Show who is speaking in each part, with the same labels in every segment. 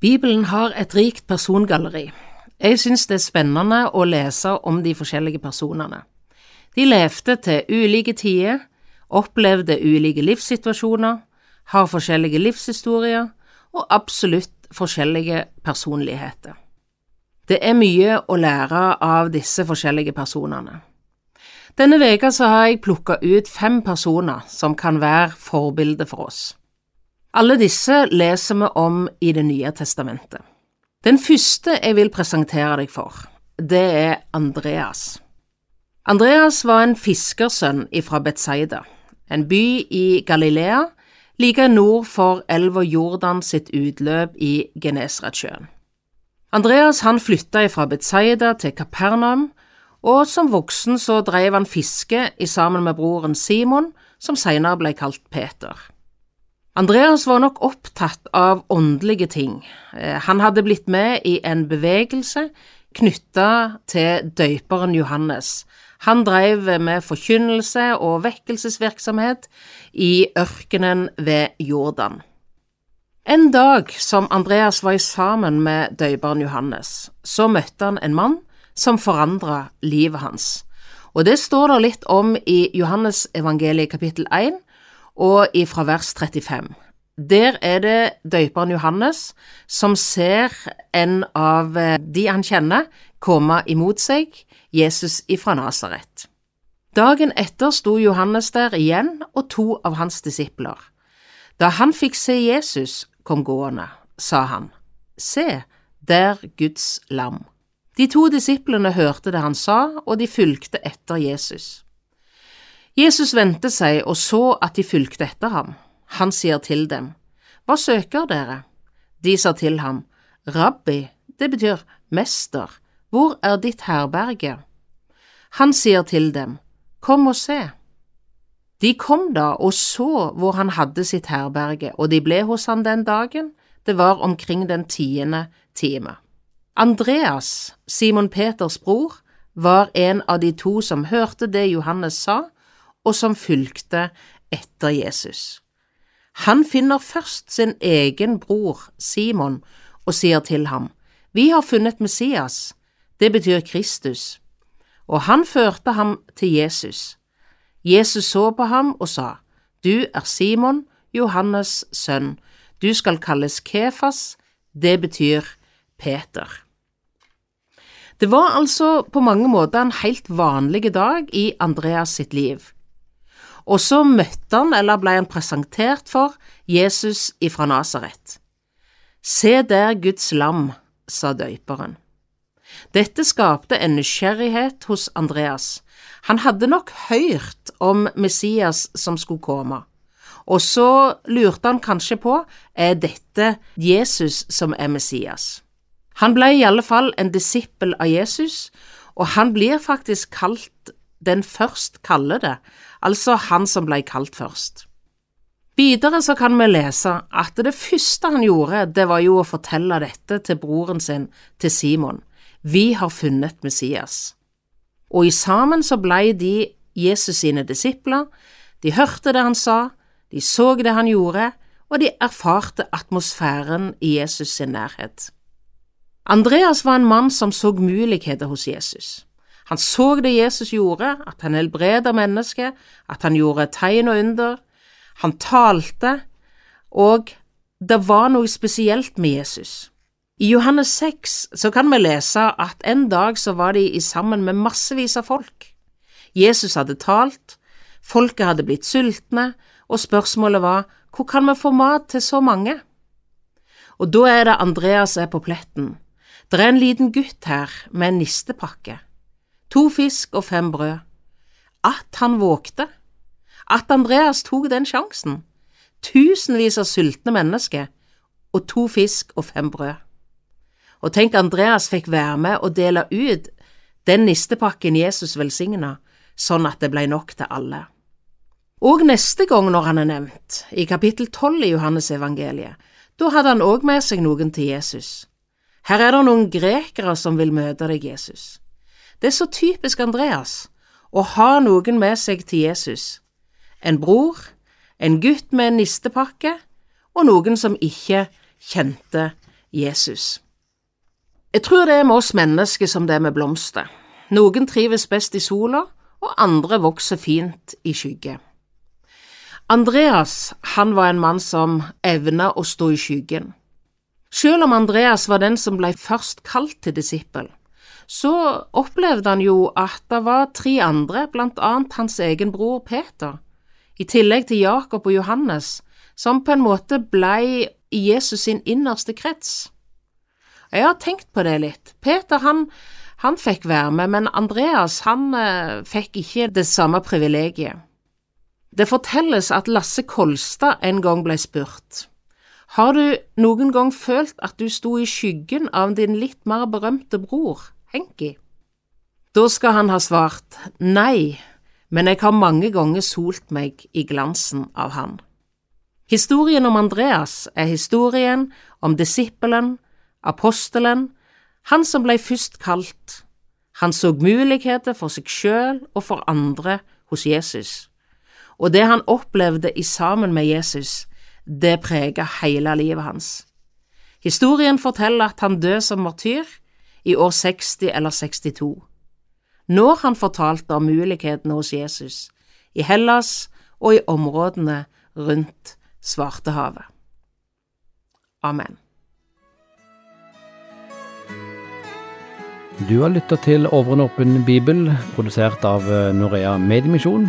Speaker 1: Bibelen har et rikt persongalleri. Jeg synes det er spennende å lese om de forskjellige personene. De levde til ulike tider, opplevde ulike livssituasjoner, har forskjellige livshistorier og absolutt forskjellige personligheter. Det er mye å lære av disse forskjellige personene. Denne veka har jeg plukka ut fem personer som kan være forbilde for oss. Alle disse leser vi om i Det nye testamentet. Den første jeg vil presentere deg for, det er Andreas. Andreas var en fiskersønn fra Betzaida, en by i Galilea, like nord for elva Jordan sitt utløp i Genesaretsjøen. Andreas han flytta fra Betzaida til Kapernaum, og som voksen så drev han fiske i sammen med broren Simon, som senere ble kalt Peter. Andreas var nok opptatt av åndelige ting. Eh, han hadde blitt med i en bevegelse knytta til døyperen Johannes. Han drev med forkynnelse og vekkelsesvirksomhet i ørkenen ved Jordan. En dag som Andreas var sammen med døyperen Johannes, så møtte han en mann som forandra livet hans. Og det står det litt om i Johannes evangeliet kapittel 1 og ifra vers 35. Der er det døyperen Johannes som ser en av eh, de han kjenner, komme imot seg, Jesus ifra Nasaret. Dagen etter sto Johannes der igjen og to av hans disipler. Da han fikk se Jesus kom gående, sa han, Se, der Guds lam. De to disiplene hørte det han sa, og de fulgte etter Jesus. Jesus vendte seg og så at de fulgte etter ham. Han sier til dem, Hva søker dere? De sa til ham, Rabbi, det betyr mester, hvor er ditt herberge? Han sier til dem, Kom og se. De kom da og så hvor han hadde sitt herberge, og de ble hos han den dagen, det var omkring den tiende time. Andreas, Simon Peters bror, var en av de to som hørte det Johannes sa, og som fulgte etter Jesus. Han finner først sin egen bror Simon og sier til ham, Vi har funnet Messias, det betyr Kristus, og han førte ham til Jesus. Jesus så på ham og sa, Du er Simon, Johannes' sønn, du skal kalles Kefas, det betyr Peter. Det var altså på mange måter en helt vanlig dag i Andreas sitt liv. Og så møtte han, eller ble han presentert for, Jesus ifra Nasaret. Se der Guds lam, sa døyperen. Dette skapte en nysgjerrighet hos Andreas. Han hadde nok hørt om Messias som skulle komme, og så lurte han kanskje på, er dette Jesus som er Messias? Han ble i alle fall en disippel av Jesus, og han blir faktisk kalt den først kallede», altså han som ble kalt først. Videre så kan vi lese at det første han gjorde, det var jo å fortelle dette til broren sin, til Simon. Vi har funnet Messias. Og i sammen så blei de Jesus sine disipler, de hørte det han sa, de så det han gjorde, og de erfarte atmosfæren i Jesus sin nærhet. Andreas var en mann som så muligheter hos Jesus. Han så det Jesus gjorde, at han helbreda mennesket, at han gjorde tegn og under. Han talte, og det var noe spesielt med Jesus. I Johannes 6 så kan vi lese at en dag så var de sammen med massevis av folk. Jesus hadde talt, folket hadde blitt sultne, og spørsmålet var hvor kan vi få mat til så mange? Og da er det Andreas er på pletten. Det er en liten gutt her med en nistepakke to fisk og fem brød. At han vågte, at Andreas tok den sjansen. Tusenvis av sultne mennesker og to fisk og fem brød. Og tenk Andreas fikk være med og dele ut den nistepakken Jesus velsigna, sånn at det ble nok til alle. Og neste gang når han er nevnt, i kapittel tolv i Johannes evangeliet, da hadde han òg med seg noen til Jesus. Her er det noen grekere som vil møte deg, Jesus. Det er så typisk Andreas å ha noen med seg til Jesus, en bror, en gutt med en nistepakke og noen som ikke kjente Jesus. Jeg tror det er med oss mennesker som det er med blomster. Noen trives best i sola, og andre vokser fint i skygge. Andreas, han var en mann som evna å stå i skyggen. Selv om Andreas var den som ble først kalt til disippel, så opplevde han jo at det var tre andre, blant annet hans egen bror Peter, i tillegg til Jakob og Johannes, som på en måte blei Jesus sin innerste krets. Jeg har tenkt på det litt. Peter, han, han fikk være med, men Andreas, han eh, fikk ikke det samme privilegiet. Det fortelles at Lasse Kolstad en gang ble spurt. Har du noen gang følt at du sto i skyggen av din litt mer berømte bror, Henki? Da skal han ha svart nei, men jeg har mange ganger solt meg i glansen av han. Historien om Andreas er historien om disippelen, apostelen, han som blei først kalt. Han så muligheter for seg sjøl og for andre hos Jesus, og det han opplevde i sammen med Jesus, det prega hele livet hans. Historien forteller at han døde som martyr i år 60 eller 62, når han fortalte om mulighetene hos Jesus, i Hellas og i områdene rundt Svartehavet. Amen.
Speaker 2: Du har lytta til Over en åpen bibel, produsert av eh, Norea Mediemisjon.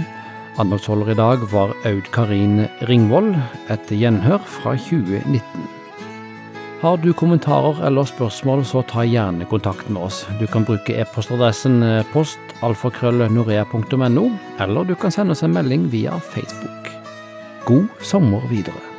Speaker 2: Anholdsholder i dag var Aud Karin Ringvold, et gjenhør fra 2019. Har du kommentarer eller spørsmål, så ta gjerne kontakt med oss. Du kan bruke e-postadressen eh, postalfakrøllnorea.no, eller du kan sende oss en melding via Facebook. God sommer videre.